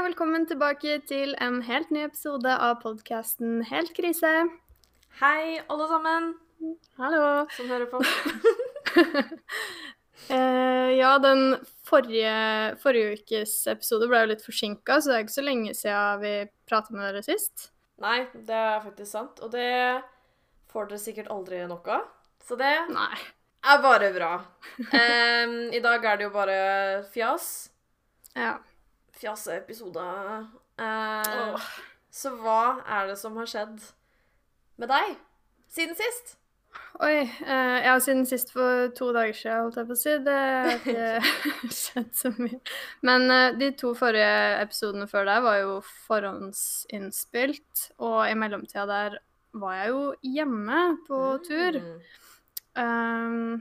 og velkommen tilbake til en helt ny episode av podkasten Helt krise. Hei, alle sammen Hallo. som hører på. Eh, ja, den forrige, forrige ukes episode ble jo litt forsinka, så det er ikke så lenge siden vi prata med dere sist. Nei, det er faktisk sant. Og det får dere sikkert aldri nok av. Så det Nei. er bare bra. Em, I dag er det jo bare fjas. Ja. Fjaseepisode. Eh, Åh. Så hva er det som har skjedd med deg siden sist? Oi. eh, ja, siden sist for to dager siden, holdt jeg på å si. Det har ikke skjedd så mye. Men eh, de to forrige episodene før der var jo forhåndsinnspilt, og i mellomtida der var jeg jo hjemme på tur. Mm. Um,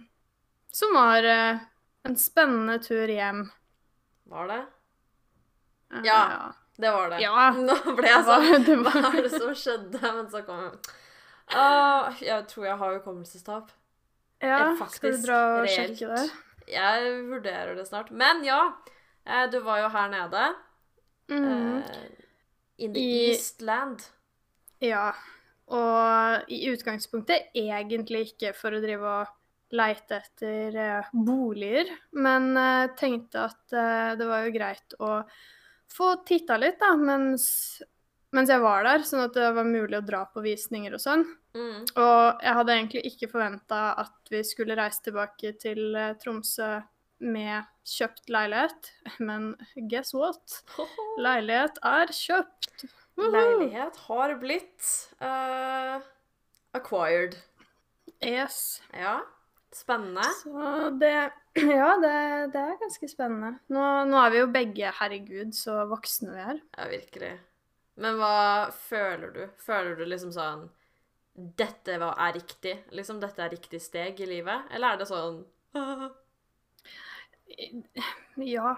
som var eh, en spennende tur hjem. Var det? Ja. Det var det. Ja. Nå ble jeg sånn det Hva er det som skjedde? Men så kom jeg Uh, Jeg tror jeg har hukommelsestap. Ja, skal du dra og reelt. sjekke det? Jeg vurderer det snart. Men ja, eh, du var jo her nede. Mm. Uh, In the I- East Land. Ja. Og i utgangspunktet egentlig ikke for å drive og leite etter eh, boliger, men tenkte at det var jo greit å få titta litt, da, mens, mens jeg var der, sånn at det var mulig å dra på visninger og sånn. Mm. Og jeg hadde egentlig ikke forventa at vi skulle reise tilbake til eh, Tromsø med kjøpt leilighet, men guess what? Leilighet er kjøpt. Woohoo! Leilighet har blitt uh, acquired. Yes. Ja. Spennende. Så det Ja, det, det er ganske spennende. Nå, nå er vi jo begge, herregud, så voksne vi er. Ja, virkelig. Men hva føler du? Føler du liksom sånn Dette var- er riktig? Liksom dette er riktig steg i livet? Eller er det sånn Ja,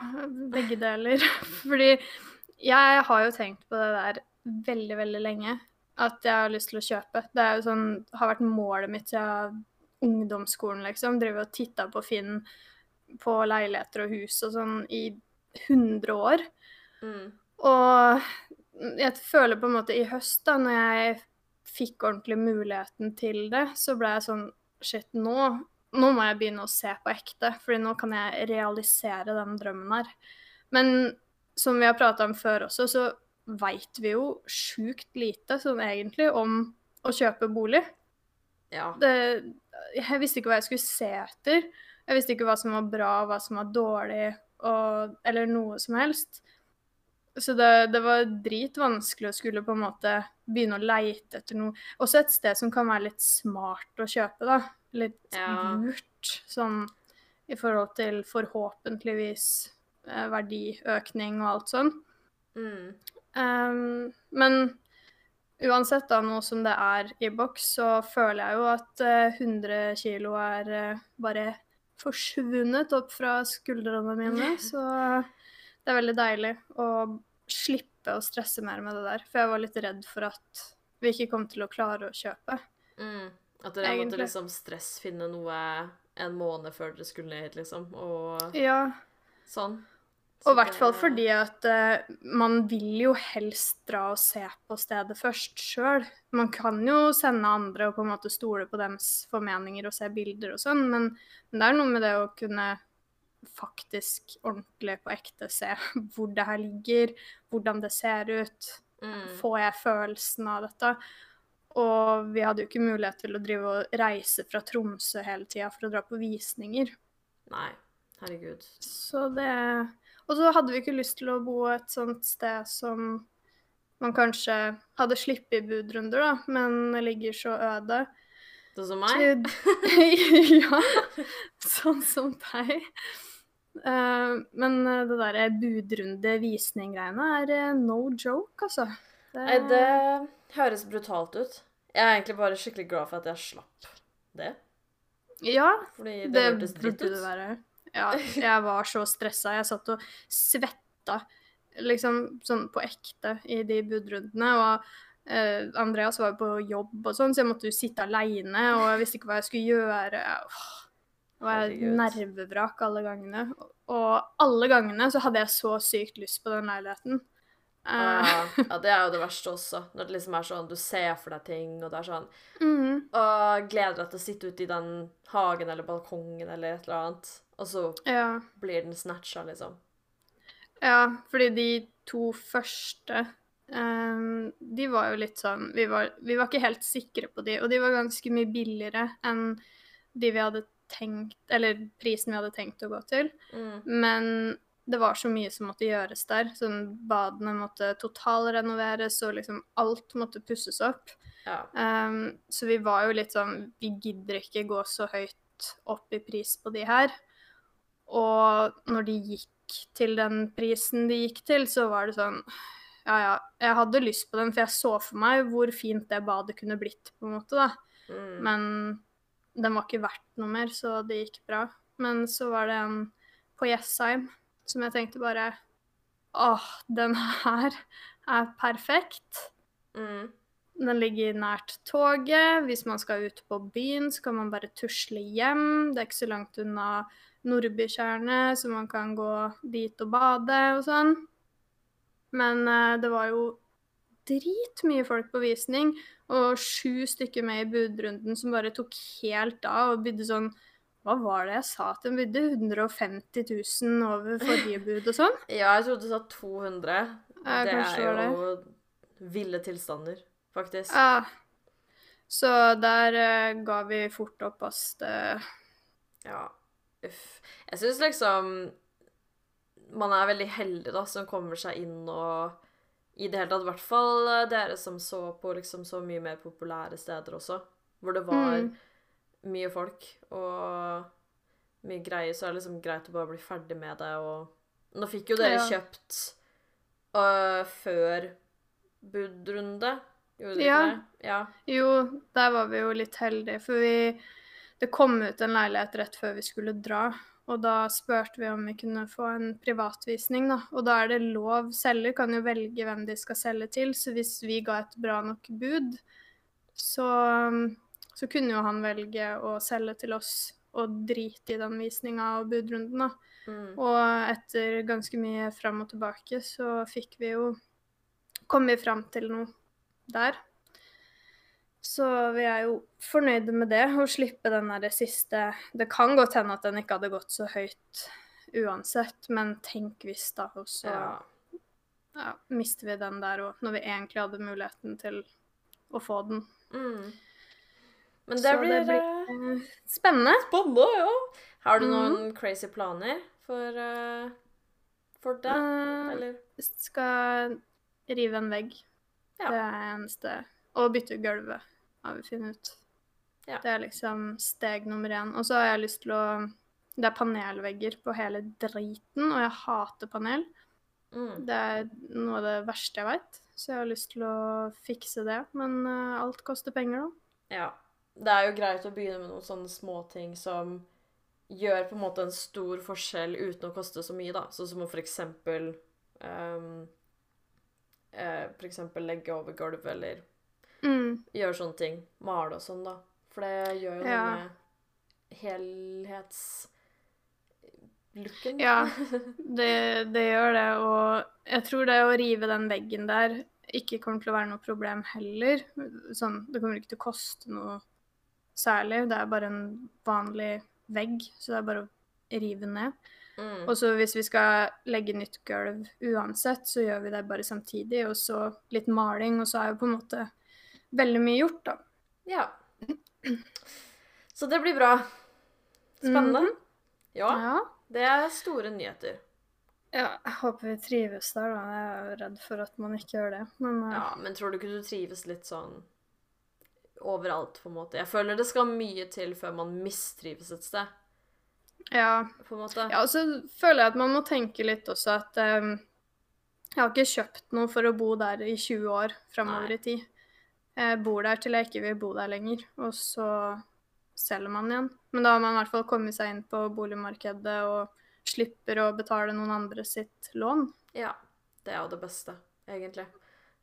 begge deler. Fordi jeg har jo tenkt på det der veldig, veldig lenge. At jeg har lyst til å kjøpe. Det er jo sånn, har vært målet mitt siden ungdomsskolen, liksom. driver og titta på Finn på leiligheter og hus og sånn i 100 år. mm. Og jeg føler på en måte i høst, da, når jeg fikk ordentlig muligheten til det, så ble jeg sånn Shit, nå, nå må jeg begynne å se på ekte, fordi nå kan jeg realisere den drømmen her. Men som vi har prata om før også, så veit vi jo sjukt lite sånn egentlig om å kjøpe bolig. Ja. Det, jeg visste ikke hva jeg skulle se etter. Jeg visste ikke hva som var bra, hva som var dårlig, og, eller noe som helst. Så det, det var dritvanskelig å skulle på en måte begynne å leite etter noe. Også et sted som kan være litt smart å kjøpe, da. Litt Ja. lurt, sånn i forhold til forhåpentligvis eh, verdiøkning og alt sånn. Mm. Um, men uansett da, nå som det er i boks, så føler jeg jo at uh, 100 kilo er uh, bare forsvunnet opp fra skuldrene mine. Så det er veldig deilig å slippe å stresse mer med det der. For jeg var litt redd for at vi ikke kom til å klare å kjøpe. Mm. At dere måtte Egentlig. liksom stressfinne noe en måned før dere skulle ned hit, liksom. Og Ja, sånn. Og i hvert fall fordi at uh, man vil jo helst dra og se på stedet først sjøl. Man kan jo sende andre og på en måte stole på deres formeninger og se bilder og sånn, men, men det er noe med det å kunne faktisk ordentlig på ekte se hvor det her ligger, hvordan det ser ut. Mm. Får jeg følelsen av dette? Og vi hadde jo ikke mulighet til å drive og reise fra Tromsø hele tida for å dra på visninger. Nei. Herregud. Så det Og så hadde vi ikke lyst til å bo et sånt sted som man kanskje hadde sluppet budrunder, da, men ligger så øde. Sånn som meg? ja. Sånn som deg. Uh, men det derre budrunde-visning-greiene er eh, no joke, altså. Det, Nei, det høres brutalt ut. Jeg er egentlig bare skikkelig glad for at jeg slapp det. Ja, Fordi det, det hørtes dritt ut. det være. Ja, jeg var så stressa. Jeg satt og svetta liksom sånn på ekte i de budrundene. Og eh, Andreas var jo på jobb og sånn, så jeg måtte jo sitte aleine, og jeg visste ikke hva jeg skulle gjøre. Åh, det var Herregud. nervevrak alle gangene. Og alle gangene så hadde jeg så sykt lyst på den leiligheten. Uh, ja, det er jo det verste også. Når det liksom er sånn du ser for deg ting, og det er sånn mm. Og gleder deg til å sitte ute i den hagen eller balkongen eller et eller annet, og så Ja. blir den snatcha, liksom. Ja, fordi de to første um, De var jo litt sånn vi var, vi var ikke helt sikre på de, og de var ganske mye billigere enn de vi hadde tenkt Eller prisen vi hadde tenkt å gå til. Mm. Men det var så mye som måtte gjøres der. Sånn badene måtte totalrenoveres, og liksom alt måtte pusses opp. Ja. Um, så vi var jo litt sånn Vi gidder ikke gå så høyt opp i pris på de her. Og når de gikk til den prisen de gikk til, så var det sånn Ja, ja. Jeg hadde lyst på den, for jeg så for meg hvor fint det badet kunne blitt, på en måte, da. Mm. Men den var ikke verdt noe mer, så det gikk bra. Men så var det en på Jessheim som jeg tenkte bare Åh, den her er perfekt. Mm. Den ligger nært toget. Hvis man skal ut på byen, så kan man bare tusle hjem. Det er ikke så langt unna Nordbytjernet, så man kan gå dit og bade og sånn. Men eh, det var jo dritmye folk på visning, og sju stykker med i budrunden som bare tok helt av og bydde sånn Hva var det jeg sa at den bydde? 150 000 over forrige bud og sånn? Ja, jeg trodde du sa 200. Ja, det er er det jo ville tilstander, faktisk. Ja. Så der uh, ga vi fort opp oss. Det Ja, uff. Jeg syns liksom man er veldig heldig, da, som kommer seg inn og I det hele tatt, i hvert fall eh, dere som så på liksom så mye mer populære steder også, hvor det var Mm. mye folk og mye greier, så er det liksom greit å bare bli ferdig med det, og Nå fikk jo dere Ja. kjøpt uh, før budrunde, gjorde dere Ja. det? Ja. Jo, der var vi jo litt heldige, for vi Det kom ut en leilighet rett før vi skulle dra, og da spurte vi om vi kunne få en privatvisning, da. Og da er det lov. Selger kan jo velge hvem de skal selge til, så hvis vi ga et bra nok bud, så, så kunne jo han velge å selge til oss og drite i den visninga og budrunden, da. Mm. Og etter ganske mye fram og tilbake, så fikk vi jo Kom vi fram til noe der. Så vi er jo fornøyde med det, å slippe den der siste Det kan godt hende at den ikke hadde gått så høyt uansett, men tenk hvis, da. Og så ja. ja, mister vi den der òg, når vi egentlig hadde muligheten til å få den. Mm. Men det Så blir, det blir- Eh, Spennende. Spennende, ja. Har du noen noen crazy planer for, uh, for det, uh, eller? skal rive en vegg. Ja. Det er eneste. Og bytte gulvet, har vi funnet ut. Ja. Det er liksom steg nummer én. Og så har jeg lyst til å Det er panelvegger på hele driten, og jeg hater panel. Mm. Det er noe av det verste jeg veit, så jeg har lyst til å fikse det. Men uh, alt koster penger, da. Ja. Det er jo greit å begynne med noen sånne småting som gjør på en måte en stor forskjell uten å koste så mye, da. Sånn som å for eksempel um, uh, For eksempel legge over gulvet, eller Mm. gjøre sånne ting. Male og sånn, da. For det gjør jo noe Ja. med helhetslooken. Ja. Det, det gjør det, og jeg tror det å rive den veggen der ikke kommer til å være noe problem heller. Sånn, det kommer ikke til å koste noe særlig. Det er bare en vanlig vegg, så det er bare å rive ned. Mm. Og så hvis vi skal legge nytt gulv uansett, så gjør vi det bare samtidig. Og så litt maling, og så er jo på en måte veldig mye gjort, da. Ja. Så det blir bra. Spennende. Mm. Ja, Ja. det er store nyheter. ja. Jeg håper vi trives der, da. Jeg er jo redd for at man ikke gjør det. Men uh... Ja, men tror du ikke du trives litt sånn overalt, på en måte? Jeg føler det skal mye til før man mistrives et sted, ja. på en måte. Ja, og så føler jeg at man må tenke litt også at um, jeg har ikke kjøpt noe for å bo der i 20 år framover i tid. Jeg bor der til jeg ikke vil bo der lenger, og så selger man igjen. Men da har man i hvert fall kommet seg inn på boligmarkedet og slipper å betale noen andre sitt lån. Ja, det er jo det beste, egentlig.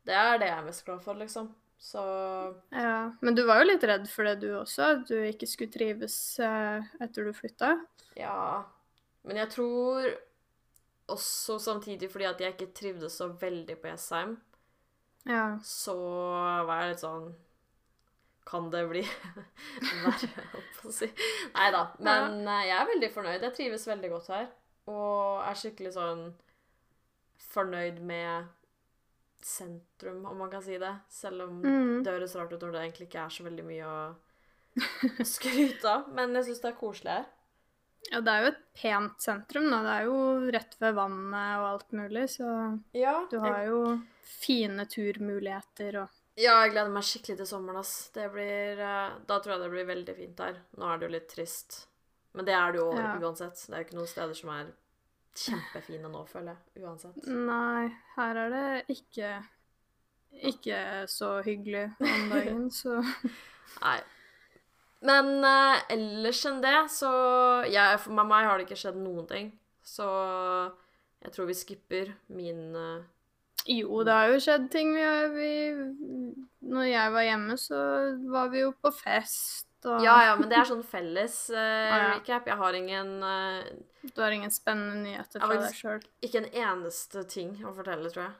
Det er det jeg er mest glad for, liksom. Så Ja. Men du var jo litt redd for det du også, at du ikke skulle trives eh, etter du flytta. ja Men jeg tror også samtidig fordi at jeg ikke trivdes så veldig på Jessheim, Ja. så var jeg litt sånn Kan det bli verre, holdt på å si. Nei da. Men ja. jeg er veldig fornøyd. Jeg trives veldig godt her. Og er skikkelig sånn fornøyd med sentrum, om man kan si det. Selv om Mm. det høres rart ut når det egentlig ikke er så veldig mye å skryte av. Men jeg syns det er koselig her. Ja, det er jo et pent sentrum, da. Det er jo rett ved vannet og alt mulig, så Ja, du har jo fine turmuligheter og Ja, jeg gleder meg skikkelig til sommeren, ass. Det blir eh, Da tror jeg det blir veldig fint her. Nå er det jo litt trist. Men det er det jo Ja. uansett. Det er jo ikke noen steder som er kjempefine nå, føler jeg. Uansett. Nei, her er det ikke ikke så hyggelig om dagen, så Nei. Men uh, ellers enn det, så jeg, For meg har det ikke skjedd noen ting. Så jeg tror vi skipper min uh, Jo, det har jo skjedd ting. Vi, vi, når jeg var hjemme, så var vi jo på fest, og Ja ja, men det er sånn felles uh, Ah, ja. recap. Jeg har ingen uh, du har ingen spennende nyheter fra deg sjøl. Ikke en eneste ting å fortelle, tror jeg.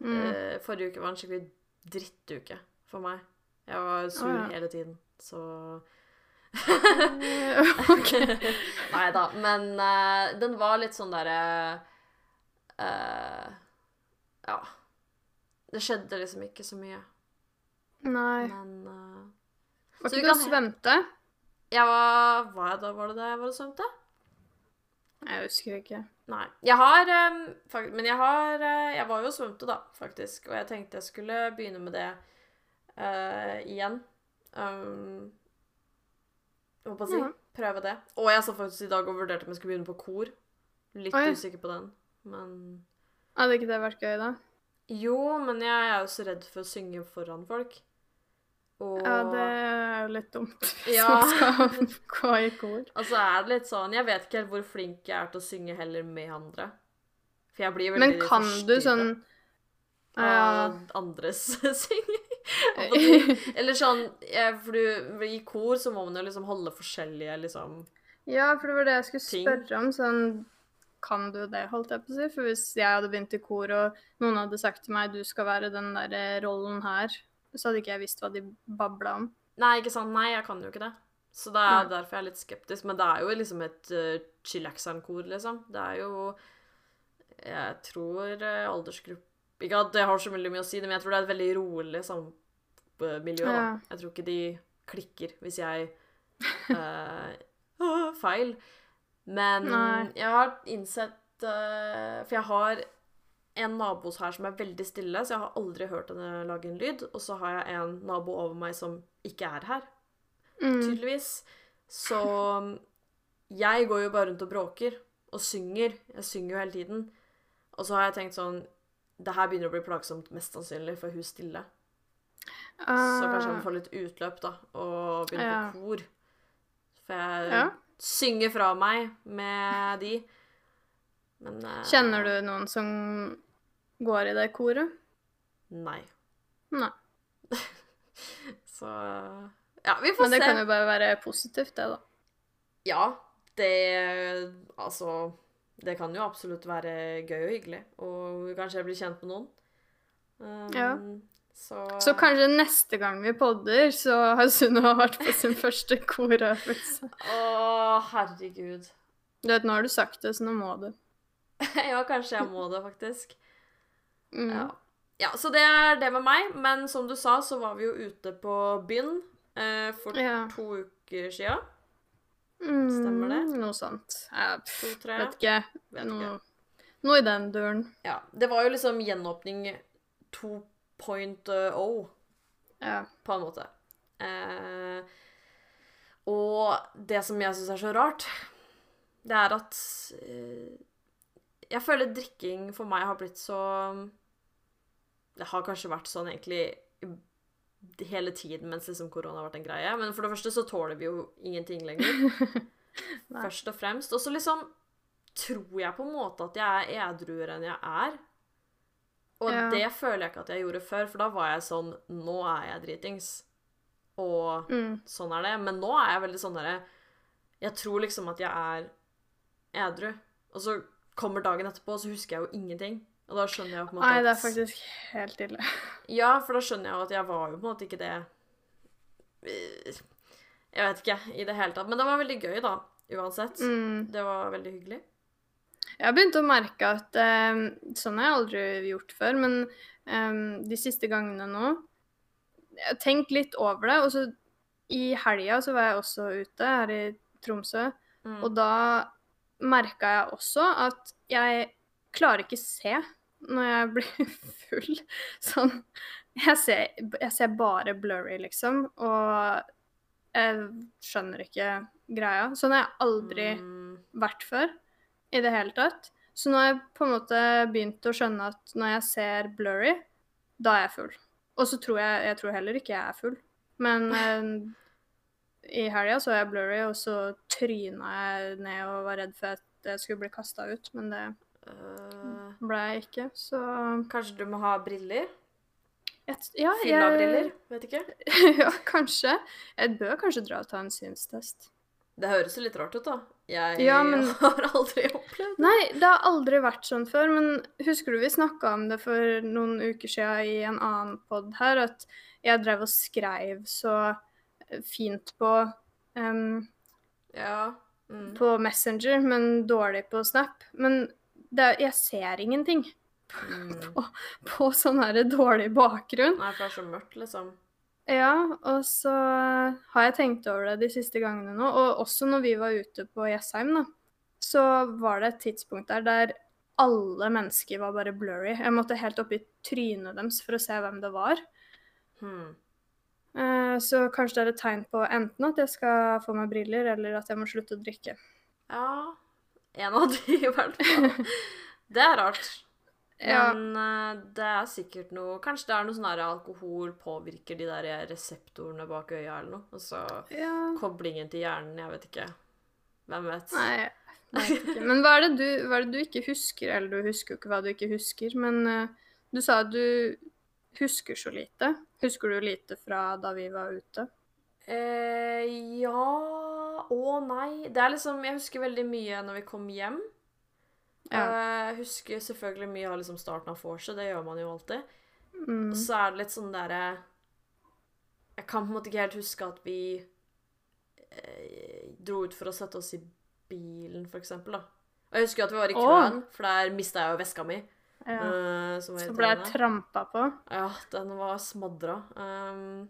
Mm. Forrige uke var en skikkelig drittuke for meg. Jeg var sur Å, ja. hele tiden, så OK. Nei da. Men uh, den var litt sånn derre uh, Ja. Det skjedde liksom ikke så mye. Nei. Men uh, Var ikke du og svømte? Ja, var Hva da var det da jeg var og svømte? Jeg husker ikke. Nei. Jeg har um, Men jeg har uh, Jeg var jo og svømte, da, faktisk. Og jeg tenkte jeg skulle begynne med det uh, igjen. Um, på å si? Ja. Prøve det. Og jeg så faktisk i dag og vurderte om jeg skulle begynne på kor. Litt Oi. usikker på den, men Hadde ikke det vært gøy, da? Jo, men jeg er jo så redd for å synge foran folk. Og Ja, det er jo litt dumt hvis Ja. man skal gå i kor. Altså er det litt sånn Jeg vet ikke helt hvor flink jeg er til å synge heller med andre. For jeg blir veldig Men kan du sånn uh... andres synging. Eller sånn For du, i kor så må man jo liksom holde forskjellige liksom Ja, for det var det jeg skulle Ting. spørre om. Sånn Kan du det, holdt jeg på å si? For hvis jeg hadde begynt i kor, og noen hadde sagt til meg du skal være den der eh, rollen her, så hadde ikke jeg visst hva de babla om. Nei, ikke sant? Nei, jeg kan jo ikke det. Så det er Nei. derfor jeg er litt skeptisk. Men det er jo liksom et uh, chillaxan-kor, liksom. Det er jo Jeg tror uh, aldersgruppe Ikke at det har så mye å si, men jeg tror det er et veldig rolig sånn, uh, miljø. Da. Jeg tror ikke de klikker hvis jeg uh, Feil. Men Nei. jeg har innsett uh, For jeg har en nabo her som er veldig stille, så jeg har aldri hørt henne lage en lyd. Og så har jeg en nabo over meg som ikke er her, Mm. tydeligvis. Så jeg går jo bare rundt og bråker og synger. Jeg synger jo hele tiden. Og så har jeg tenkt sånn Det her begynner å bli plagsomt, mest sannsynlig, for hun stille. Så kanskje jeg får litt utløp, da, og begynne Ah. Ja. på kor. For jeg Ja. synger fra meg med de. Men uh, Kjenner du noen som går i det koret? Nei. Nei. Så Ja, vi får Men det se. kan jo bare være positivt, det, da. Ja, det Altså Det kan jo absolutt være gøy og hyggelig, og kanskje jeg blir kjent med noen. Um, Ja. Så, Så kanskje neste gang vi podder, så har Sunniva vært på sin første korøvelse. Å, herregud. Du vet, nå har du sagt det, så nå må du. ja, kanskje jeg må det, faktisk. Mm. Ja. ja, så det er det med meg. Men som du sa, så var vi jo ute på byen eh, for Ja. to uker sia. Mm, Stemmer det? Noe sånt. Jeg To-tre. vet ikke. Vet ikke. Noe, noe i den duren. Ja. Det var jo liksom gjenåpning 2.0. Ja. på en måte. Eh, og det som jeg syns er så rart, det er at eh, Jeg føler drikking for meg har blitt så Det har kanskje vært sånn egentlig hele tiden mens liksom korona har vært en greie. Men for det første så tåler vi jo ingenting lenger. Først og fremst. Og så liksom tror jeg på en måte at jeg er edruere enn jeg er. Og Ja. det føler jeg ikke at jeg gjorde før, for da var jeg sånn Nå er jeg dritings. Og Mm. sånn er det. Men nå er jeg veldig sånn derre Jeg tror liksom at jeg er edru. Og så kommer dagen etterpå, så husker jeg jo ingenting. Og da skjønner jeg på en måte at Nei, det er faktisk helt ille. Ja, for da skjønner jeg jo at jeg var jo på en måte ikke det eh, Jeg vet ikke i det hele tatt. Men det var veldig gøy, da. Uansett. Mm. Det var veldig hyggelig. Jeg har begynt å merke at eh, Sånn har jeg aldri gjort før, men eh, de siste gangene nå Jeg har tenkt litt over det. Og så i helga så var jeg også ute her i Tromsø, Mm. og da merka jeg også at jeg klarer ikke se når jeg blir full. Sånn Jeg ser, jeg ser bare blurry, liksom, og jeg skjønner ikke greia. Sånn har jeg aldri Mm. vært før i det hele tatt. Så nå har jeg på en måte begynt å skjønne at når jeg ser blurry, da er jeg full. Og så tror jeg Jeg tror heller ikke jeg er full. Men eh, i helga så jeg blurry, og så tryna jeg ned og var redd for at jeg skulle bli kasta ut, men det Øh, ble jeg ikke, så kanskje du må ha briller? Et, Ja, Fylla-briller? Vet ikke. ja, kanskje. Jeg bør kanskje dra og ta en synstest. Det høres jo litt rart ut, da. Jeg Ja, men- har aldri opplevd det. Nei, det har aldri vært sånn før, men husker du vi snakka om det for noen uker siden i en annen pod her, at jeg drev og skreiv så fint på, um, Ja. Mm. på Messenger, men dårlig på Snap. Men det, jeg ser ingenting Mm. på sånn her dårlig bakgrunn. Nei, for det er så mørkt, liksom. Ja, og så har jeg tenkt over det de siste gangene nå, og også når vi var ute på Jessheim, da, så var det et tidspunkt der der alle mennesker var bare blurry. Jeg måtte helt opp i trynet deres for å se hvem det var. Hmm. Eh, Så kanskje det er et tegn på enten at jeg skal få meg briller, eller at jeg må slutte å drikke. Ja En av de, i hvert fall. Det er rart. Men eh, det er sikkert noe Kanskje det er noe sånn at alkohol påvirker de der reseptorene bak øya eller noe. Og så Ja koblingen til hjernen, jeg vet ikke. Hvem vet? Nei, jeg vet ikke. Men hva er, det du, hva er det du ikke husker? Eller du husker jo ikke hva du ikke husker, men uh, du sa at du husker så lite. Husker du lite fra da vi var ute? Eh, ja og nei. Det er liksom Jeg husker veldig mye når vi kom hjem. Ja. Jeg husker selvfølgelig mye av liksom starten av vorset, det gjør man jo alltid. Mm. Og så er det litt sånn derre Jeg kan på en måte ikke helt huske at vi eh, dro ut for å sette oss i bilen, for eksempel, da. Og jeg husker at vi var i køen, for der mista jeg jo veska mi. Ja. Uh, som Så ble jeg trampa på. Ja, den var smadra. Um,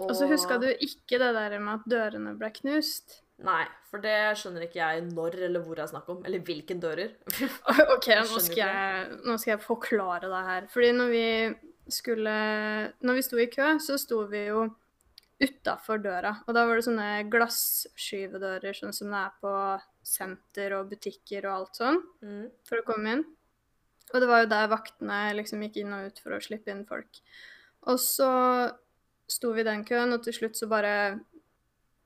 Og så huska du ikke det der med at dørene ble knust. Nei, for det skjønner ikke jeg når eller hvor det er snakk om. Eller hvilken dører. OK, nå skal jeg, nå skal jeg forklare det her. Fordi når vi skulle Når vi sto i kø, så sto vi jo utafor døra. Og da var det sånne glasskyvedører, sånn som det er på senter og butikker og alt sånn, Mm. for å komme inn. Og det var jo der vaktene liksom gikk inn og ut for å slippe inn folk. Og så sto vi i den køen, og til slutt så bare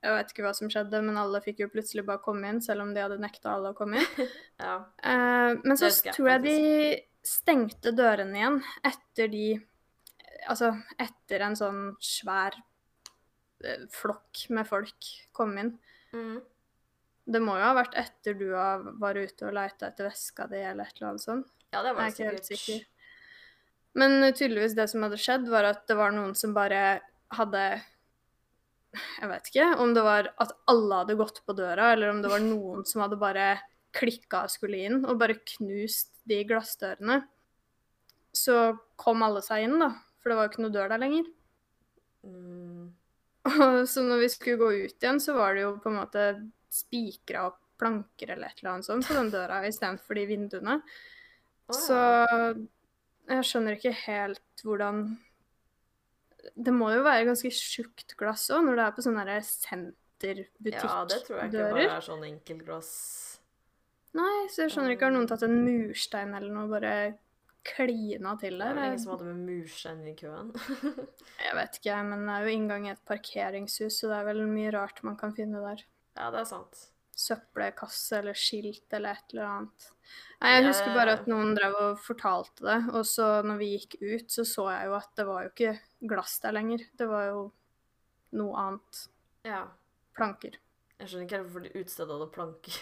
Jeg vet ikke hva som skjedde, men alle fikk jo plutselig bare komme inn, selv om de hadde nekta alle å komme inn. Ja. uh, men så jeg tror jeg de stengte dørene igjen etter de Altså etter en sånn svær eh, flokk med folk kom inn. Mm. Det må jo ha vært etter du har- var ute og leita etter veska di eller et eller annet sånt. ja, det var Jeg er ikke helt sikker. Men tydeligvis det som hadde skjedd, var at det var noen som bare hadde Jeg vet ikke om det var at alle hadde gått på døra, eller om det var noen som hadde bare klikka og skulle inn, og bare knust de glassdørene. Så kom alle seg inn, da. For det var jo ikke noe dør der lenger. Mm. Så når vi skulle gå ut igjen, så var det jo på en måte spikra opp planker eller et eller annet sånt på den døra istedenfor de vinduene. Å, Så jeg skjønner ikke helt hvordan Det må jo være ganske tjukt glass òg, når det er på sånne senterbutikkdører. ja, det tror jeg ikke bare er sånn enkeltglass. Nei, så jeg skjønner ikke har noen tatt en murstein eller noe bare klina til Det der. er vel ingen som hadde med murstein i køen. jeg vet ikke, men det er jo inngang i et parkeringshus, så det er vel mye rart man kan finne der. ja, det er sant. Søppelkasse eller skilt eller et eller annet. Nei, jeg husker bare at noen drev og fortalte det, og så når vi gikk ut, så så jeg jo at det var jo ikke glass der lenger. Det var jo noe annet. Ja. Planker. Jeg skjønner ikke helt hvorfor de utestedet hadde planker.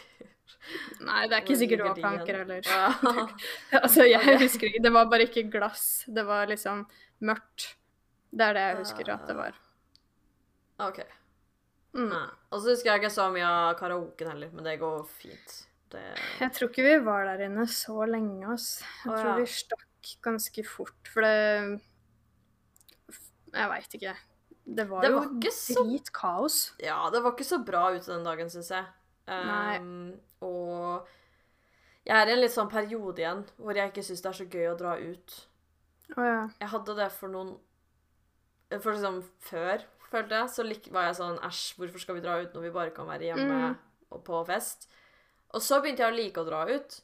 Nei, det er ikke sikkert det var planker heller. Ja. altså, jeg husker ikke. Det var bare ikke glass. Det var liksom mørkt. Det er det jeg husker at det var. OK. Mm. Nei. Og så husker jeg ikke så mye av karaoken heller, men det går fint. Det Jeg tror ikke vi var der inne så lenge, ass. Jeg Å, tror ja. vi stakk ganske fort, for det Jeg veit ikke. Det var, Det jo var ikke så- kaos. Ja, det var ikke så bra ute den dagen, syns jeg. Um, og jeg er i en litt sånn periode igjen hvor jeg ikke syns det er så gøy å dra ut. Oh, ja. Jeg hadde det for noen For liksom før, følte jeg, så var jeg sånn Æsj, hvorfor skal vi dra ut når vi bare kan være hjemme Mm. og på fest? Og så begynte jeg å like å dra ut.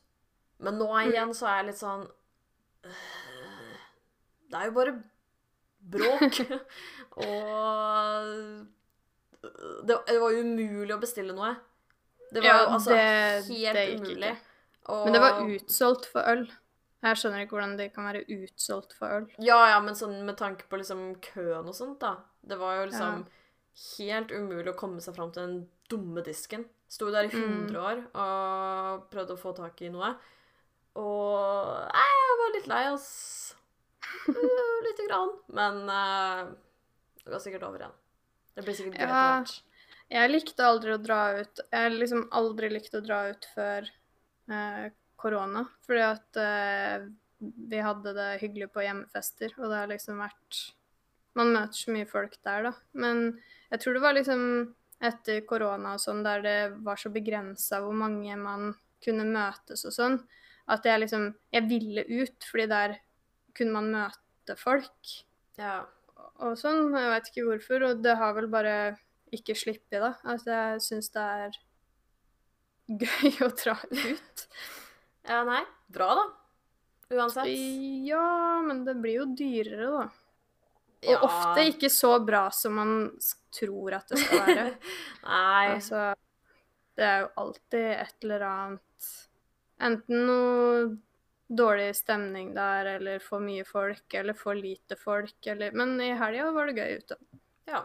Men nå igjen så er jeg litt sånn øh, Det er jo bare bråk. og det, det var umulig å bestille noe. Det var Ja, jo altså det- helt det umulig. Og, Men det var utsolgt for øl. Jeg skjønner ikke hvordan det kan være utsolgt for øl. Ja, ja, men sånn med tanke på liksom køen og sånt, da. Det var jo liksom helt umulig å komme seg fram til den dumme disken. Sto der i Mm. 100 år og prøvde å få tak i noe. Og Nei, jeg var litt lei, ass. Eh, Lite grann. Men uh, det går sikkert over igjen. Det blir sikkert gøy etter hvert. Jeg likte aldri å dra ut. Jeg har liksom aldri likt å dra ut før eh, korona. fordi at eh, vi hadde det hyggelig på hjemmefester, og det har liksom vært Man møter så mye folk der, da. Men jeg tror det var liksom etter korona og sånn, der det var så begrensa hvor mange man kunne møtes og sånn, at jeg liksom Jeg ville ut, fordi der kunne man møte folk Ja. og sånn. Jeg vet ikke hvorfor, og det har vel bare ikke sluppet, da. Altså, jeg syns det er gøy å dra ut. ja, nei. Bra, da. Uansett. Ja, men det blir jo dyrere, da. Og Ja. ofte ikke så bra som man tror at det skal være. Nei. altså, det er jo alltid et eller annet Enten noe dårlig stemning der, eller for mye folk, eller for lite folk, eller Men i helga var det gøy ute. Ja.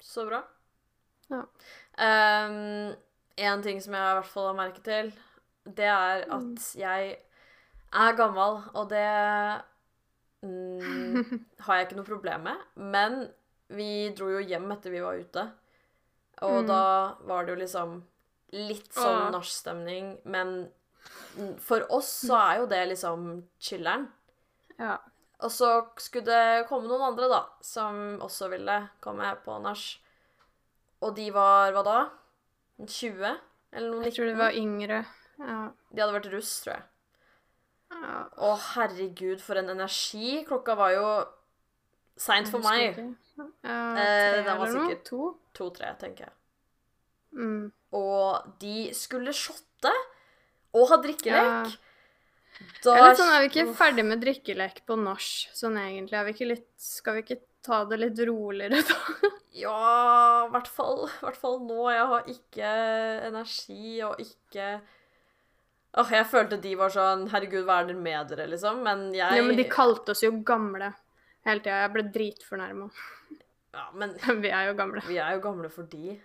Så bra. Ja. Um, en ting som jeg i hvert fall har merket til, det er Mm. at jeg er gammel, og det mm, har jeg ikke noe problem med. Men vi dro jo hjem etter vi var ute, og Mm. da var det jo liksom litt sånn nachstemning, men for oss så er jo det liksom chiller'n. Ja. Og så skulle det komme noen andre, da, som også ville komme på nach. Og de var hva da? 20? Eller noe Jeg tror de var yngre. Ja. De hadde vært russ, tror jeg. ja. Å, herregud, for en energi. Klokka var jo seint for meg. Ja, Eh, tre den var eller noe? sikkert- To? To-tre, tenker jeg. Mm. Og de skulle shotte og ha drikkelek. Ja. Da Jeg er sånn, er vi ikke ferdig med drikkelek på nach sånn egentlig? Er vi ikke litt, skal vi ikke ta det litt roligere da? Ja, i hvert fall, hvert fall nå. Jeg har ikke energi og ikke Åh, Jeg følte de var sånn Herregud, hva er det med dere, liksom? Men jeg Ja, men de kalte oss jo gamle hele tida. Jeg ble dritfornærma. Ja, men Vi er jo gamle. vi er jo gamle for de,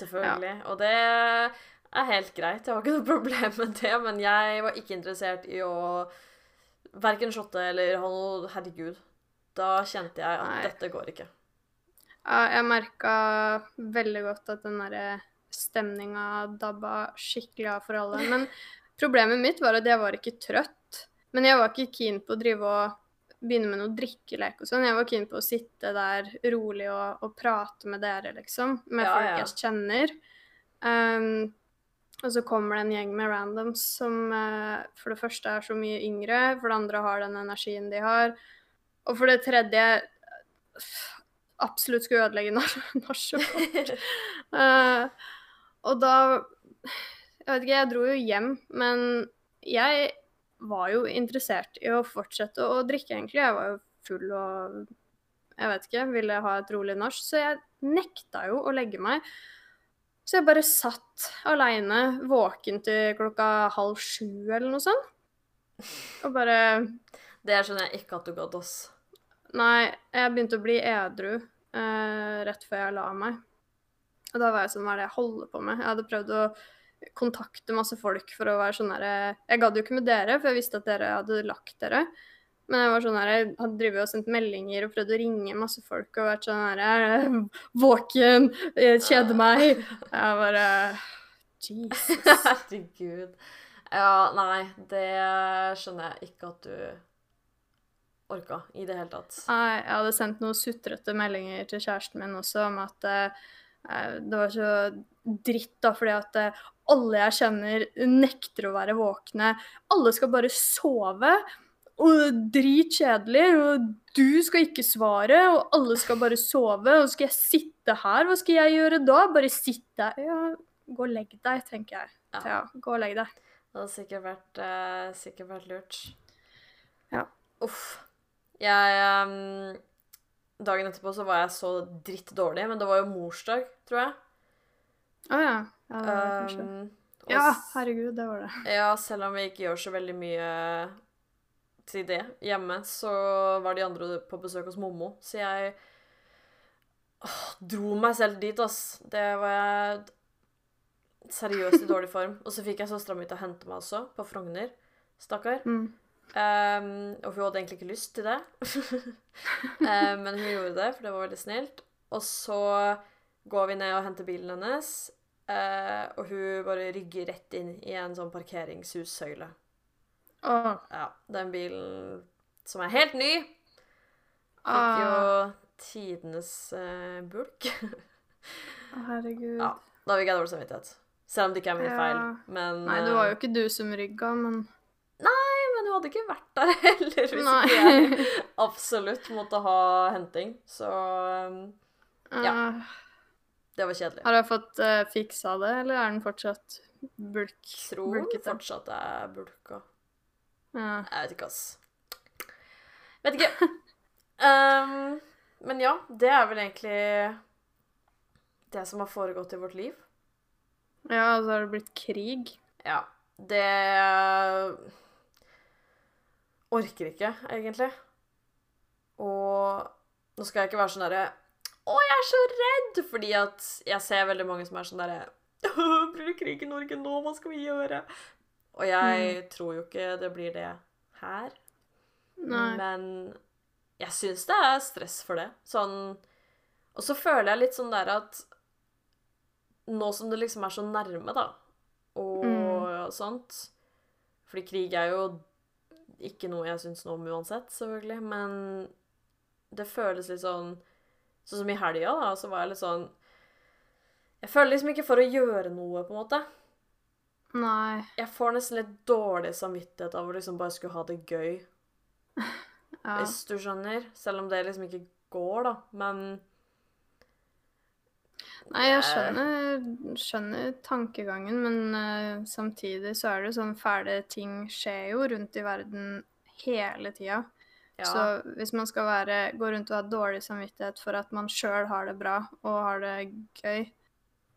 selvfølgelig. Og det er helt greit. Jeg har ikke noe problem med det. Men jeg var ikke interessert i å verken shotte eller ha noe Herregud. Da kjente jeg at Nei. dette går ikke. Ja, jeg merka veldig godt at den derre stemninga dabba skikkelig av for alle. Men problemet mitt var at jeg var ikke trøtt. Men jeg var ikke keen på å drive og begynne med noe drikkelek og sånn. Jeg var keen på å sitte der rolig og, og prate med dere, liksom. Med Ja, folk ja. jeg kjenner. Um, og så kommer det en gjeng med randoms som eh, for det første er så mye yngre, for det andre har den energien de har. Og for det tredje absolutt skulle ødelegge nach- nachet. Eh, og da Jeg vet ikke, jeg dro jo hjem, men jeg var jo interessert i å fortsette å drikke, egentlig. Jeg var jo full og jeg vet ikke, ville ha et rolig nach, så jeg nekta jo å legge meg. Så jeg bare satt aleine, våken til klokka halv sju eller noe sånt. Og bare Det skjønner jeg ikke at du gadd, ass. Nei, jeg begynte å bli edru eh, rett før jeg la meg. Og da var jeg sånn, hva er det jeg holder på med? Jeg hadde prøvd å kontakte masse folk for å være sånn herre Jeg gadd jo ikke med dere, for jeg visste at dere hadde lagt dere. Men jeg var sånn her, jeg hadde drevet og sendt meldinger og prøvd å ringe masse folk og vært sånn her Våken, jeg kjeder meg. Jeg bare Jesus. Herregud. Ja, nei, det skjønner jeg ikke at du orka i det hele tatt. Nei, jeg hadde sendt noen sutrete meldinger til kjæresten min også om at eh, det var så dritt, da, fordi at eh, alle jeg kjenner, nekter å være våkne. Alle skal bare sove. Og dritkjedelig, og du skal ikke svare, og alle skal bare sove. Og skal jeg sitte her, hva skal jeg gjøre da? Bare sitte Ja, gå og legg deg, tenker jeg. Ja. Ja, gå og legg deg. Det hadde sikkert vært, uh, sikkert vært lurt. Ja. Uff. Jeg um, Dagen etterpå så var jeg så dritt dårlig, men det var jo morsdag, tror jeg. Å ja. Ja, kanskje. Um, Ja, herregud, det var det. Ja, selv om vi ikke gjør så veldig mye til det hjemme, så var de andre på besøk hos Mommo, så jeg åh, dro meg selv dit, ass. Det var jeg seriøst i dårlig form. Og så fikk jeg søstera mi til å hente meg også, på Frogner. Stakkar. Mm. Um, og hun hadde egentlig ikke lyst til det. um, men hun gjorde det, for det var veldig snilt. Og så går vi ned og henter bilen hennes, uh, og hun bare rygger rett inn i en sånn parkeringshusøyle. Åh, Ja, den bilen som er helt ny, fikk ah, jo tidenes uh, bulk. herregud. Ja. Da fikk jeg dårlig samvittighet. Selv om det ikke er min Ja. feil. Men, Nei, det var jo eh, ikke du som rygga, men men hun hadde ikke vært der heller hvis Nei. ikke jeg absolutt måtte ha henting. Så um, Ja. Ah, det var kjedelig. Har du fått uh, fiksa det, eller er den fortsatt bulk? Tror den fortsatt det er bulka. Ja. Jeg vet ikke, ass. Vet ikke. Um, men ja, det er vel egentlig det som har foregått i vårt liv. ja, og så har det blitt krig. Ja. Det orker ikke, egentlig. Og nå skal jeg ikke være sånn derre Å, jeg er så redd! Fordi at jeg ser veldig mange som er sånn derre Blir det krig i Norge nå? Hva skal vi gjøre? Og jeg tror jo ikke det blir det her. Nei. Men jeg syns det er stress for det. Sånn Og så føler jeg litt sånn der at nå som det liksom er så nærme, da, og Mm. sånt Fordi krig er jo ikke noe jeg syns noe om uansett, selvfølgelig, men det føles litt sånn Sånn som i helga, da, så var jeg litt sånn Jeg føler liksom ikke for å gjøre noe, på en måte. Nei. Jeg får nesten litt dårlig samvittighet av å liksom bare skulle ha det gøy. Ja. Hvis du skjønner. Selv om det liksom ikke går, da. Men Nei, jeg skjønner, skjønner tankegangen, men uh, samtidig så er det sånn fæle ting skjer jo rundt i verden hele tida. ja. Så hvis man skal være, gå rundt og ha dårlig samvittighet for at man sjøl har det bra og har det gøy,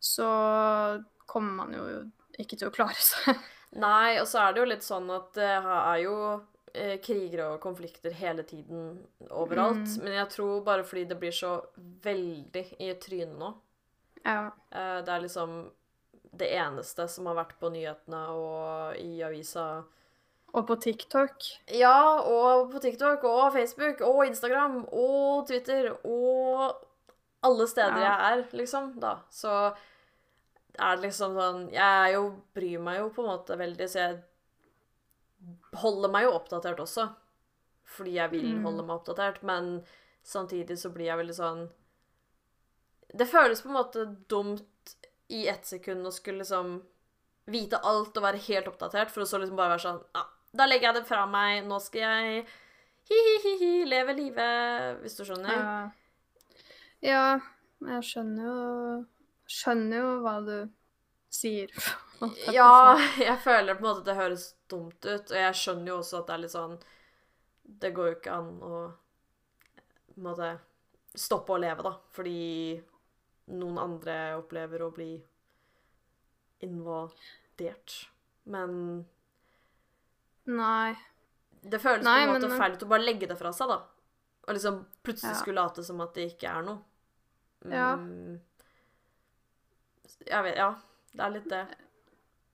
så kommer man jo ikke til å klare seg. Nei, og så er det jo litt sånn at det er jo eh, kriger og konflikter hele tiden overalt. Mm. Men jeg tror bare fordi det blir så veldig i trynet nå. Ja. Eh, det er liksom det eneste som har vært på nyhetene og i avisa. Og på TikTok. Ja, og på TikTok og Facebook og Instagram og Twitter og alle steder Ja. jeg er, liksom, da. Så er det liksom sånn Jeg jo bryr meg jo på en måte veldig, så jeg holder meg jo oppdatert også. Fordi jeg vil Mm. holde meg oppdatert, men samtidig så blir jeg veldig sånn Det føles på en måte dumt i ett sekund å skulle liksom vite alt og være helt oppdatert, for å så liksom bare være sånn Ja, da legger jeg det fra meg. Nå skal jeg hi-hi-hi leve livet, hvis du skjønner. Ja. ja, jeg skjønner jo Skjønner jo hva du sier. Ja, jeg føler på en måte at det høres dumt ut, og jeg skjønner jo også at det er litt sånn Det går jo ikke an å på en måte stoppe å leve, da, fordi noen andre opplever å bli invadert. Men Nei. det føles Nei, på en måte men- feil ut å bare legge det fra seg, da. Og liksom plutselig Ja. skulle late som at det ikke er noe. Ja. Jeg vet Ja, det er litt det.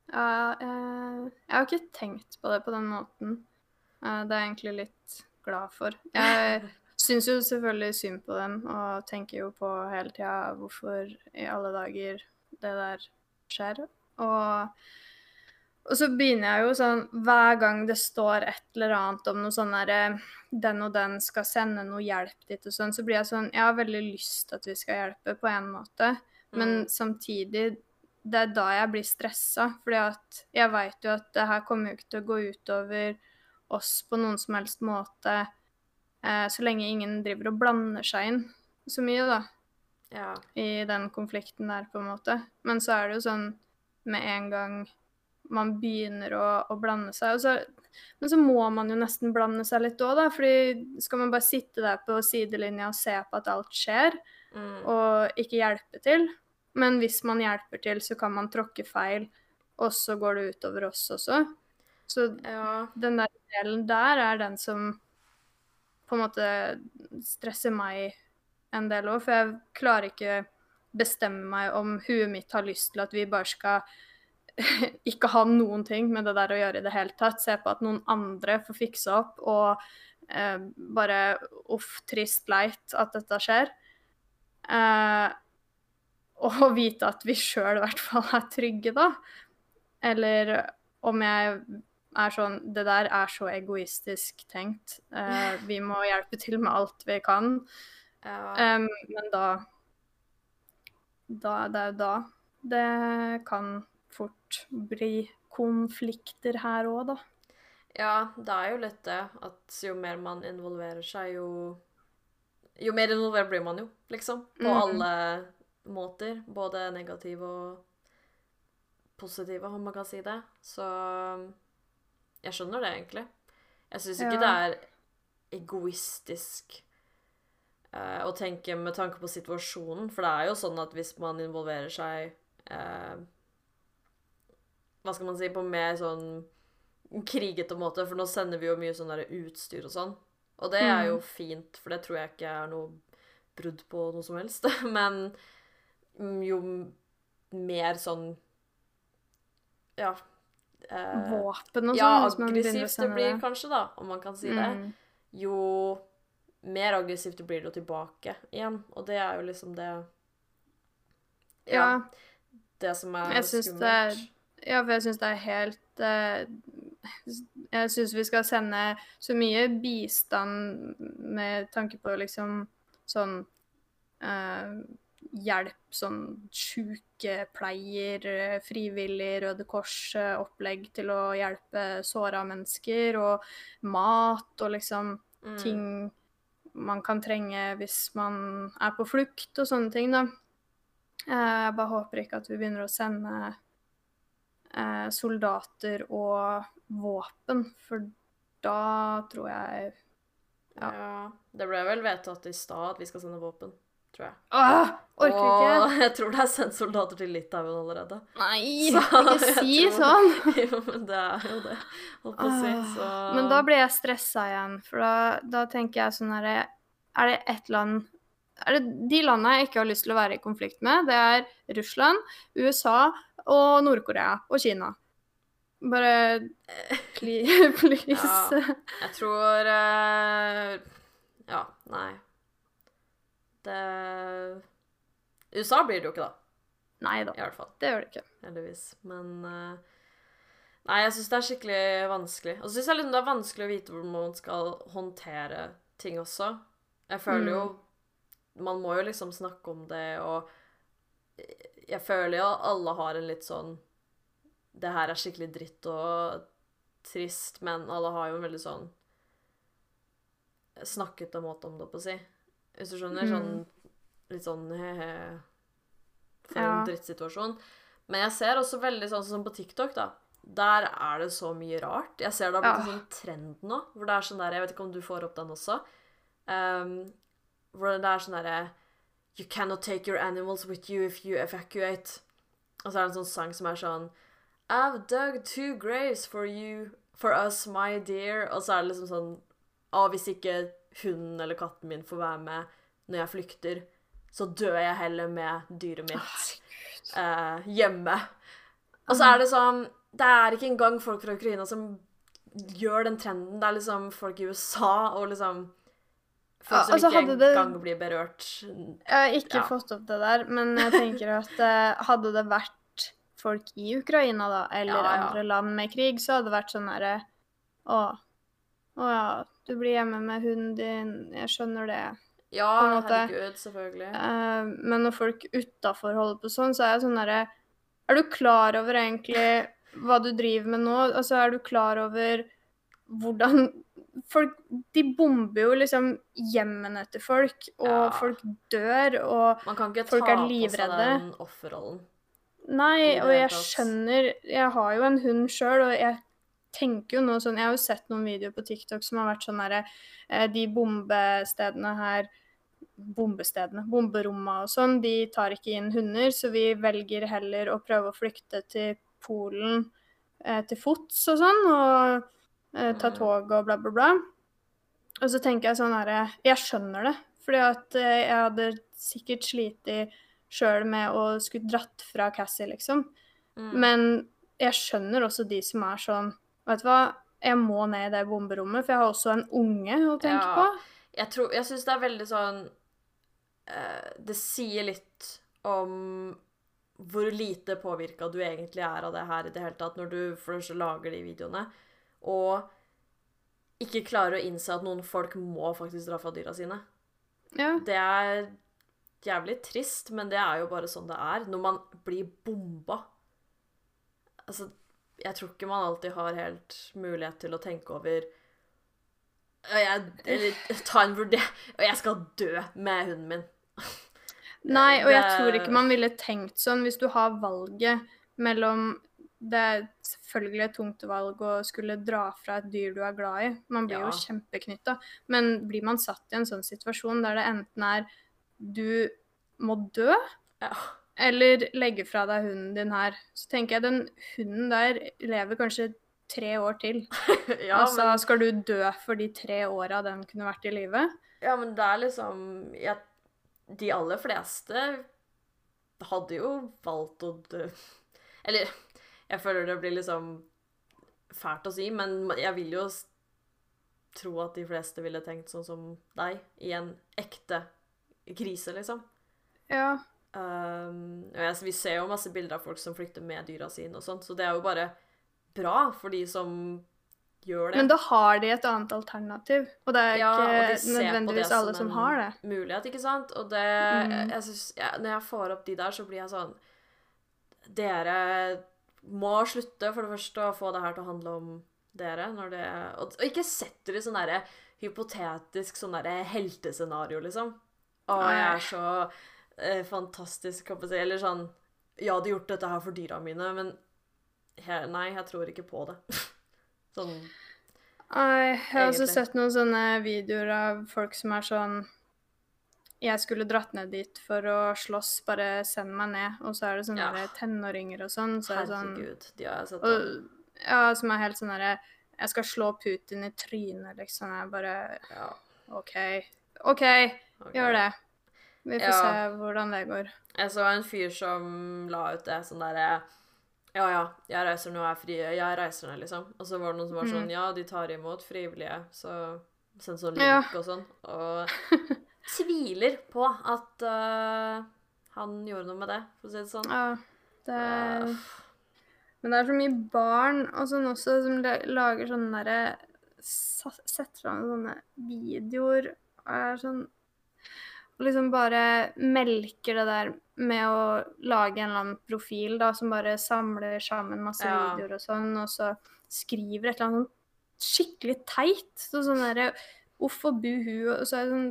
Ja, jeg, jeg har ikke tenkt på det på den måten. Eh, Det er jeg egentlig litt glad for. Jeg syns jo selvfølgelig synd på dem, og tenker jo på hele tida hvorfor i alle dager det der skjer. Og, og så begynner jeg jo sånn Hver gang det står et eller annet om noe sånn derre Den og den skal sende noe hjelp dit og sånn, så blir jeg sånn Jeg har veldig lyst til at vi skal hjelpe på en måte, men Mm. samtidig det er da jeg blir stressa, fordi at jeg veit jo at det her kommer jo ikke til å gå utover oss på noen som helst måte, eh, så lenge ingen driver og blander seg inn så mye, da, Ja. i den konflikten der, på en måte. Men så er det jo sånn med en gang man begynner å, å blande seg og så, Men så må man jo nesten blande seg litt òg, da, fordi skal man bare sitte der på sidelinja og se på at alt skjer, Mm. og ikke hjelpe til. Men hvis man hjelper til, så kan man tråkke feil, og så går det utover oss også. Så ja. den der delen der er den som på en måte stresser meg en del òg, for jeg klarer ikke bestemme meg om huet mitt har lyst til at vi bare skal ikke ha noen ting med det der å gjøre i det hele tatt. Se på at noen andre får fikse opp, og eh, bare uff, trist, leit at dette skjer. Eh, og vite at vi sjøl i hvert fall er trygge, da. Eller om jeg er sånn Det der er så egoistisk tenkt. Eh, vi må hjelpe til med alt vi kan. ja. Um, men da Da Det er jo da det kan fort bli konflikter her òg, da. Ja, det er jo litt det at jo mer man involverer seg, jo Jo mer involvert blir man jo, liksom. På mm. alle måter. Både negative og positive, om man kan si det. Så jeg skjønner det, egentlig. Jeg syns ikke Ja. det er egoistisk eh, å tenke med tanke på situasjonen, for det er jo sånn at hvis man involverer seg eh, Hva skal man si, på mer sånn krigete måte, for nå sender vi jo mye sånn der utstyr og sånn. Og det er jo Mm. fint, for det tror jeg ikke er noe brudd på noe som helst. Men jo mer sånn Ja. eh, Våpen og sånn. ja, aggressivt det blir blir kanskje, da, om man kan si det. Mm. Jo mer aggressivt det blir det jo tilbake igjen. Og det er jo liksom det Ja. Det som er det er. Ja, for jeg syns det er helt eh, Jeg syns vi skal sende så mye bistand med tanke på liksom sånn eh, hjelp, sånn sykepleier, eh, frivillig, Røde Kors-opplegg til å hjelpe såra mennesker, og mat og liksom Mm. ting man kan trenge hvis man er på flukt og sånne ting, da. Eh, Jeg bare håper ikke at vi begynner å sende eh, soldater og våpen, for da tror jeg ja. ja. Det ble vel vedtatt i stad at vi skal sende våpen, tror jeg. Åh, orker ikke! Og jeg tror det er sendt soldater til Litauen allerede. Nei, Så ikke si sånn! jo, men det er jo det. Holdt på å si, så Men da blir jeg stressa igjen, for da, da tenker jeg sånn herre Er det ett land er det De landene jeg ikke har lyst til å være i konflikt med, det er Russland, USA og Nord-Korea og Kina. Bare please. please. Ja. Jeg tror eh, Ja, nei. Det USA blir det jo ikke, da. Nei da, I hvert fall. det gjør det ikke. Heldigvis. Men eh, Nei, jeg syns det er skikkelig vanskelig. Og så syns jeg liksom det er vanskelig å vite hvordan man skal håndtere ting også. Jeg føler jo Man må jo liksom snakke om det, og jeg føler jo alle har en litt sånn Det her er skikkelig dritt og trist, men alle har jo en veldig sånn snakket og måte om det, på å si. Hvis du skjønner? Mm. Sånn litt sånn he-he For Ja. en drittsituasjon. Men jeg ser også veldig sånn som på TikTok, da. Der er det så mye rart. Jeg ser det har blitt en sånn trend nå, hvor det er sånn der Jeg vet ikke om du får opp den også. Um, hvor det er sånn derre You cannot take your animals with you if you evacuate. Og så er det en sånn sang som er sånn I've dug two graves for you, for us, my dear. Og så er det liksom sånn Å, hvis ikke hunden eller katten min får være med når jeg flykter, så dør jeg heller med dyret mitt eh, hjemme. Og så er det sånn Det er ikke engang folk fra Ukraina som gjør den trenden. Det er liksom folk i USA og liksom Folk som altså, ikke engang det- blir berørt. Jeg har ikke Ja. fått opp det der, men jeg tenker at eh, hadde det vært folk i Ukraina, da, eller Ja, ja. andre land med krig, så hadde det vært sånn herre Å, å ja, du blir hjemme med hunden din, jeg skjønner det. Ja, herregud, selvfølgelig. Uh, men når folk utafor holder på sånn, så er jeg sånn herre Er du klar over egentlig hva du driver med nå? Altså, er du klar over hvordan Folk De bomber jo liksom hjemmene til folk, og Ja. folk dør, og folk er livredde. Man kan ikke ta på seg den offerrollen. Nei, og jeg skjønner Jeg har jo en hund sjøl, og jeg tenker jo nå sånn Jeg har jo sett noen videoer på TikTok som har vært sånn derre eh, De bombestedene her Bombestedene, bomberommene og sånn, de tar ikke inn hunder, så vi velger heller å prøve å flykte til Polen eh, til fots og sånn, og eh, ta Mhm. tog og bla, bla, bla. Og så tenker jeg sånn herre Jeg skjønner det, fordi at eh, jeg hadde sikkert slitt sjøl med å skulle dratt fra Cassie, liksom. Mm. Men jeg skjønner også de som er sånn Vet du hva, jeg må ned i det bomberommet, for jeg har også en unge å tenke Ja. på. Jeg, tror, jeg syns det er veldig sånn uh, Det sier litt om hvor lite påvirka du egentlig er av det her i det hele tatt, når du først lager de videoene, og ikke klarer å innse at noen folk må faktisk dra fra dyra sine. Ja. Det er jævlig trist, men det er jo bare sånn det er når man blir bomba. Altså, jeg tror ikke man alltid har helt mulighet til å tenke over «Å, jeg, Eller ta en vurdering Og jeg skal dø med hunden min. Nei, og jeg tror ikke man ville tenkt sånn hvis du har valget mellom Det er selvfølgelig et tungt valg å skulle dra fra et dyr du er glad i. Man blir Ja. jo kjempeknytta. Men blir man satt i en sånn situasjon der det enten er du må dø, Ja. eller legge fra deg hunden din her, så tenker jeg den hunden der lever kanskje tre år til. Ja, altså, men, skal du dø for de tre åra den kunne vært i live? ja, men det er liksom ja, De aller fleste hadde jo valgt å dø. Eller jeg føler det blir liksom fælt å si, men jeg vil jo tro at de fleste ville tenkt sånn som deg, i en ekte krise, liksom. Ja. Um, og jeg, vi ser jo masse bilder av folk som flykter med dyra sine og sånt, så det er jo bare bra for de som gjør det. Men da har de et annet alternativ, og det er Ja, ikke nødvendigvis det alle som som har det. mulighet, ikke sant? Og det Mm. jeg synes, ja, Når jeg får opp de der, så blir jeg sånn Dere må slutte, for det første, å få det her til å handle om dere. Når det, og, og ikke sett dere i sånn derre hypotetisk sånn derre heltescenario, liksom. Å, jeg er så eh, fantastisk, kan jeg si. Eller sånn Jeg hadde gjort dette her for dyra mine, men jeg, nei, jeg tror ikke på det. sånn Nei, jeg har også sett noen sånne videoer av folk som er sånn Jeg skulle dratt ned dit for å slåss, bare send meg ned. Og så er det sånne Ja. tenåringer og sånn. Så Herregud, sånn de har jeg sett. og, Ja, som er helt sånn derre Jeg skal slå Putin i trynet, liksom. Jeg bare Ja, OK. OK, ok. gjør det. Vi får Ja. se hvordan det går. Jeg så en fyr som la ut det sånn derre Ja, ja, jeg reiser nå, jeg er fri. Jeg reiser ned, liksom. Og så var det noen som var sånn Mm. Ja, de tar imot frivillige, så send sånn Ja. og sånn. Og tviler på at uh, han gjorde noe med det, for å si det sånn. Ja, det uh. Men det er så mye barn og sånn også som lager sånne derre Setter fram sånne videoer og er sånn Og liksom bare melker det der med å lage en eller annen profil da, som bare samler sammen masse Ja. videoer og sånn, og så skriver et eller annet sånn skikkelig teit. Så sånn derre uff og buhu, og så er det sånn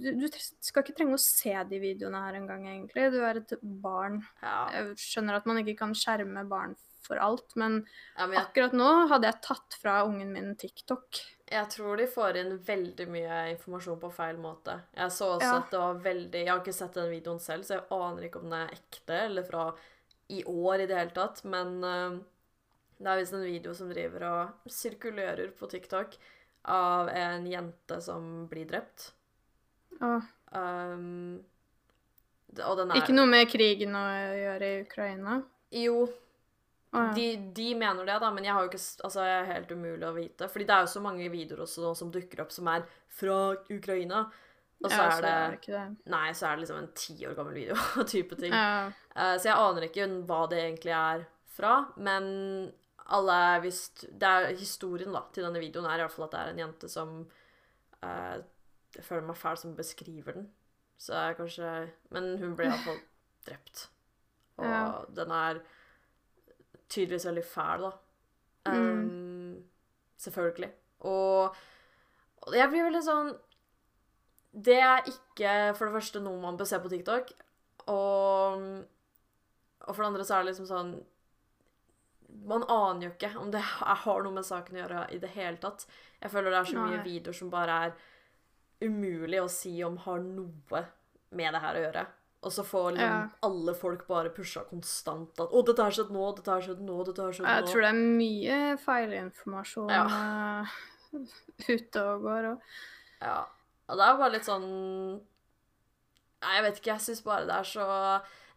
du, du skal ikke trenge å se de videoene her engang, egentlig. Du er et barn. ja. Jeg skjønner at man ikke kan skjerme barn for alt, men ja, men jeg, akkurat nå hadde jeg tatt fra ungen min TikTok. Jeg tror de får inn veldig mye informasjon på feil måte. Jeg så også Ja. at det var veldig Jeg har ikke sett den videoen selv, så jeg aner ikke om den er ekte eller fra i år i det hele tatt, men uh, det er visst en video som driver og sirkulerer på TikTok av en jente som blir drept. Åh, Um, og den er ikke noe med krigen å gjøre i Ukraina. Jo, Å, ja. De, de mener det, da, men jeg har jo ikke Altså, jeg er helt umulig å vite. Fordi det er jo så mange videoer også som dukker opp som er fra Ukraina. Og så Ja, er det ikke det. Nei, så er det liksom en ti år gammel video type ting. Ja. Uh, så jeg aner ikke hva det egentlig er fra, men alle er visst det er Historien da, til denne videoen er i hvert fall at det er en jente som uh, Jeg føler meg fæl som beskriver den. Så jeg kanskje Men hun ble iallfall drept. Og Ja. den er tydeligvis veldig fæl, da. Um, Selvfølgelig. Og, og jeg blir veldig sånn Det er ikke for det første noe man bør se på TikTok. Og, og for det andre så er det liksom sånn Man aner jo ikke om det har noe med saken å gjøre i det hele tatt. Jeg føler det er så mye videoer som bare er umulig å si om har noe med det her å gjøre. Og så får liksom Ja. alle folk bare pusha konstant at 'Å, dette har skjedd nå, dette har skjedd nå, dette har skjedd nå'. Jeg tror det er mye feilinformasjon Ja. eh, ute og går. Og... Ja. Og det er bare litt sånn Nei, jeg vet ikke. Jeg syns bare det er så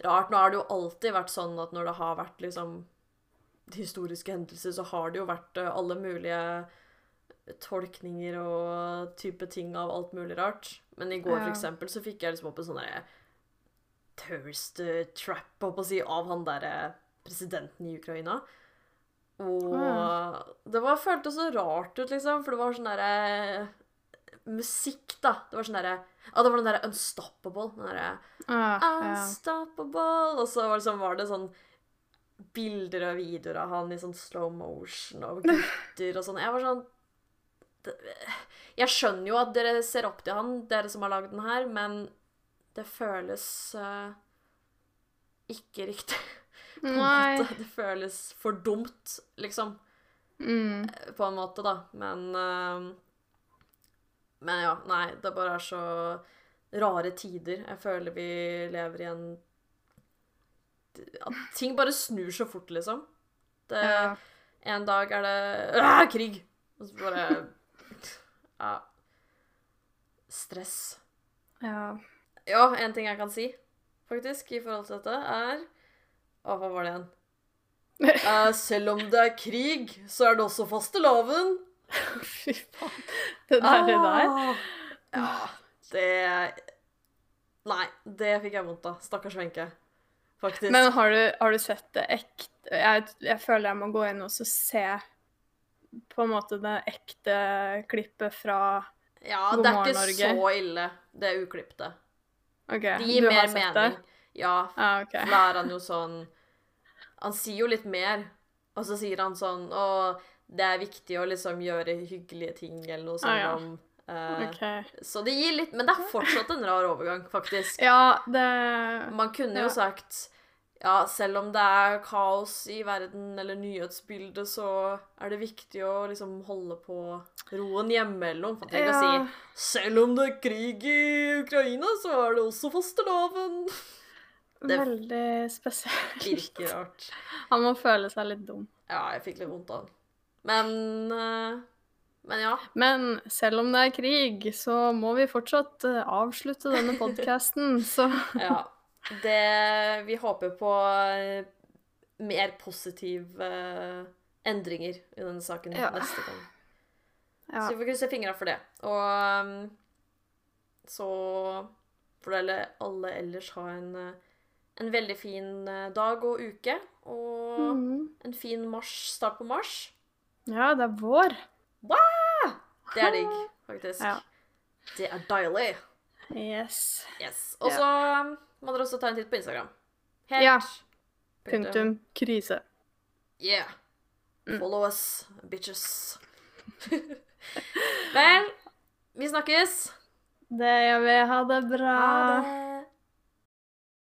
rart. Nå har det jo alltid vært sånn at når det har vært liksom historiske hendelser, så har det jo vært eh, alle mulige tolkninger og type ting av alt mulig rart. Men i går, for eksempel, så fikk jeg liksom opp en sånn derre terrorist eh, trap, holdt på å si, av han derre presidenten i Ukraina. Og mm. det var, føltes så rart ut, liksom, for det var sånn derre Musikk, da. Det var sånn derre Ja, det var den derre Unstoppable. Den derre uh. Unstoppable! Og så var det, sånn, var det sånn bilder og videoer av han i sånn slow motion og gutter og sånn. Jeg var sånn Jeg skjønner jo at dere ser opp til han, dere som har lagd den her, men det føles uh, ikke riktig. På en Nei. måte. Det føles for dumt, liksom. Mm. På en måte, da. Men uh, Men ja, nei. Det bare er så rare tider. Jeg føler vi lever i en At ting bare snur så fort, liksom. Det, Ja. En dag er det øh, krig! Og så bare Ja. Stress. ja. Ja, en ting jeg kan si, faktisk, i forhold til dette, er Å, hva var det igjen? uh, selv om det er krig, så er det også fastelavn. Fy faen. Det der, det der. Ah, Ja, det Nei, det fikk jeg vondt av. Stakkars Wenche. Faktisk. Men har du, har du sett det ekte jeg, jeg føler jeg må gå inn og så se på en måte det ekte klippet fra ja, God det er ikke Norge. så ille, det uklipte. OK, Det gir mer mening. det? Ja, Ah, okay. da er han jo sånn Han sier jo litt mer, og så sier han sånn Å, det er viktig å liksom gjøre hyggelige ting, eller noe sånt. Ah, ja. om, eh, okay. Så det gir litt Men det er fortsatt en rar overgang, faktisk. Ja, det Man kunne jo Ja. sagt ja, selv om det er kaos i verden eller nyhetsbildet, så er det viktig å liksom holde på roen hjemme eller noe. For tenk å si selv om det er krig i Ukraina, så er det også fosterloven. det- Veldig spesielt. Virker rart. Han må føle seg litt dum. Ja, jeg fikk litt vondt av han. Men eh, Men ja. Men selv om det er krig, så må vi fortsatt eh, avslutte denne podkasten, så ja. Det Vi håper på eh, mer positive eh, endringer i denne saken Ja. neste gang. ja. Så vi får krysse fingra for det. Og um, så får dere alle ellers ha en, eh, en veldig fin dag og uke. Og mm. en fin mars, start på mars. Ja, det er vår. Det er digg, faktisk. Ja. Det er deilig. Yes. Yes. Og så um, må dere også ta en titt på Instagram. Helt. Ja. Punktum krise. Yeah. Mm. Follow us, bitches. Vel, vi snakkes. Det gjør vi. Ha det bra. Ha det.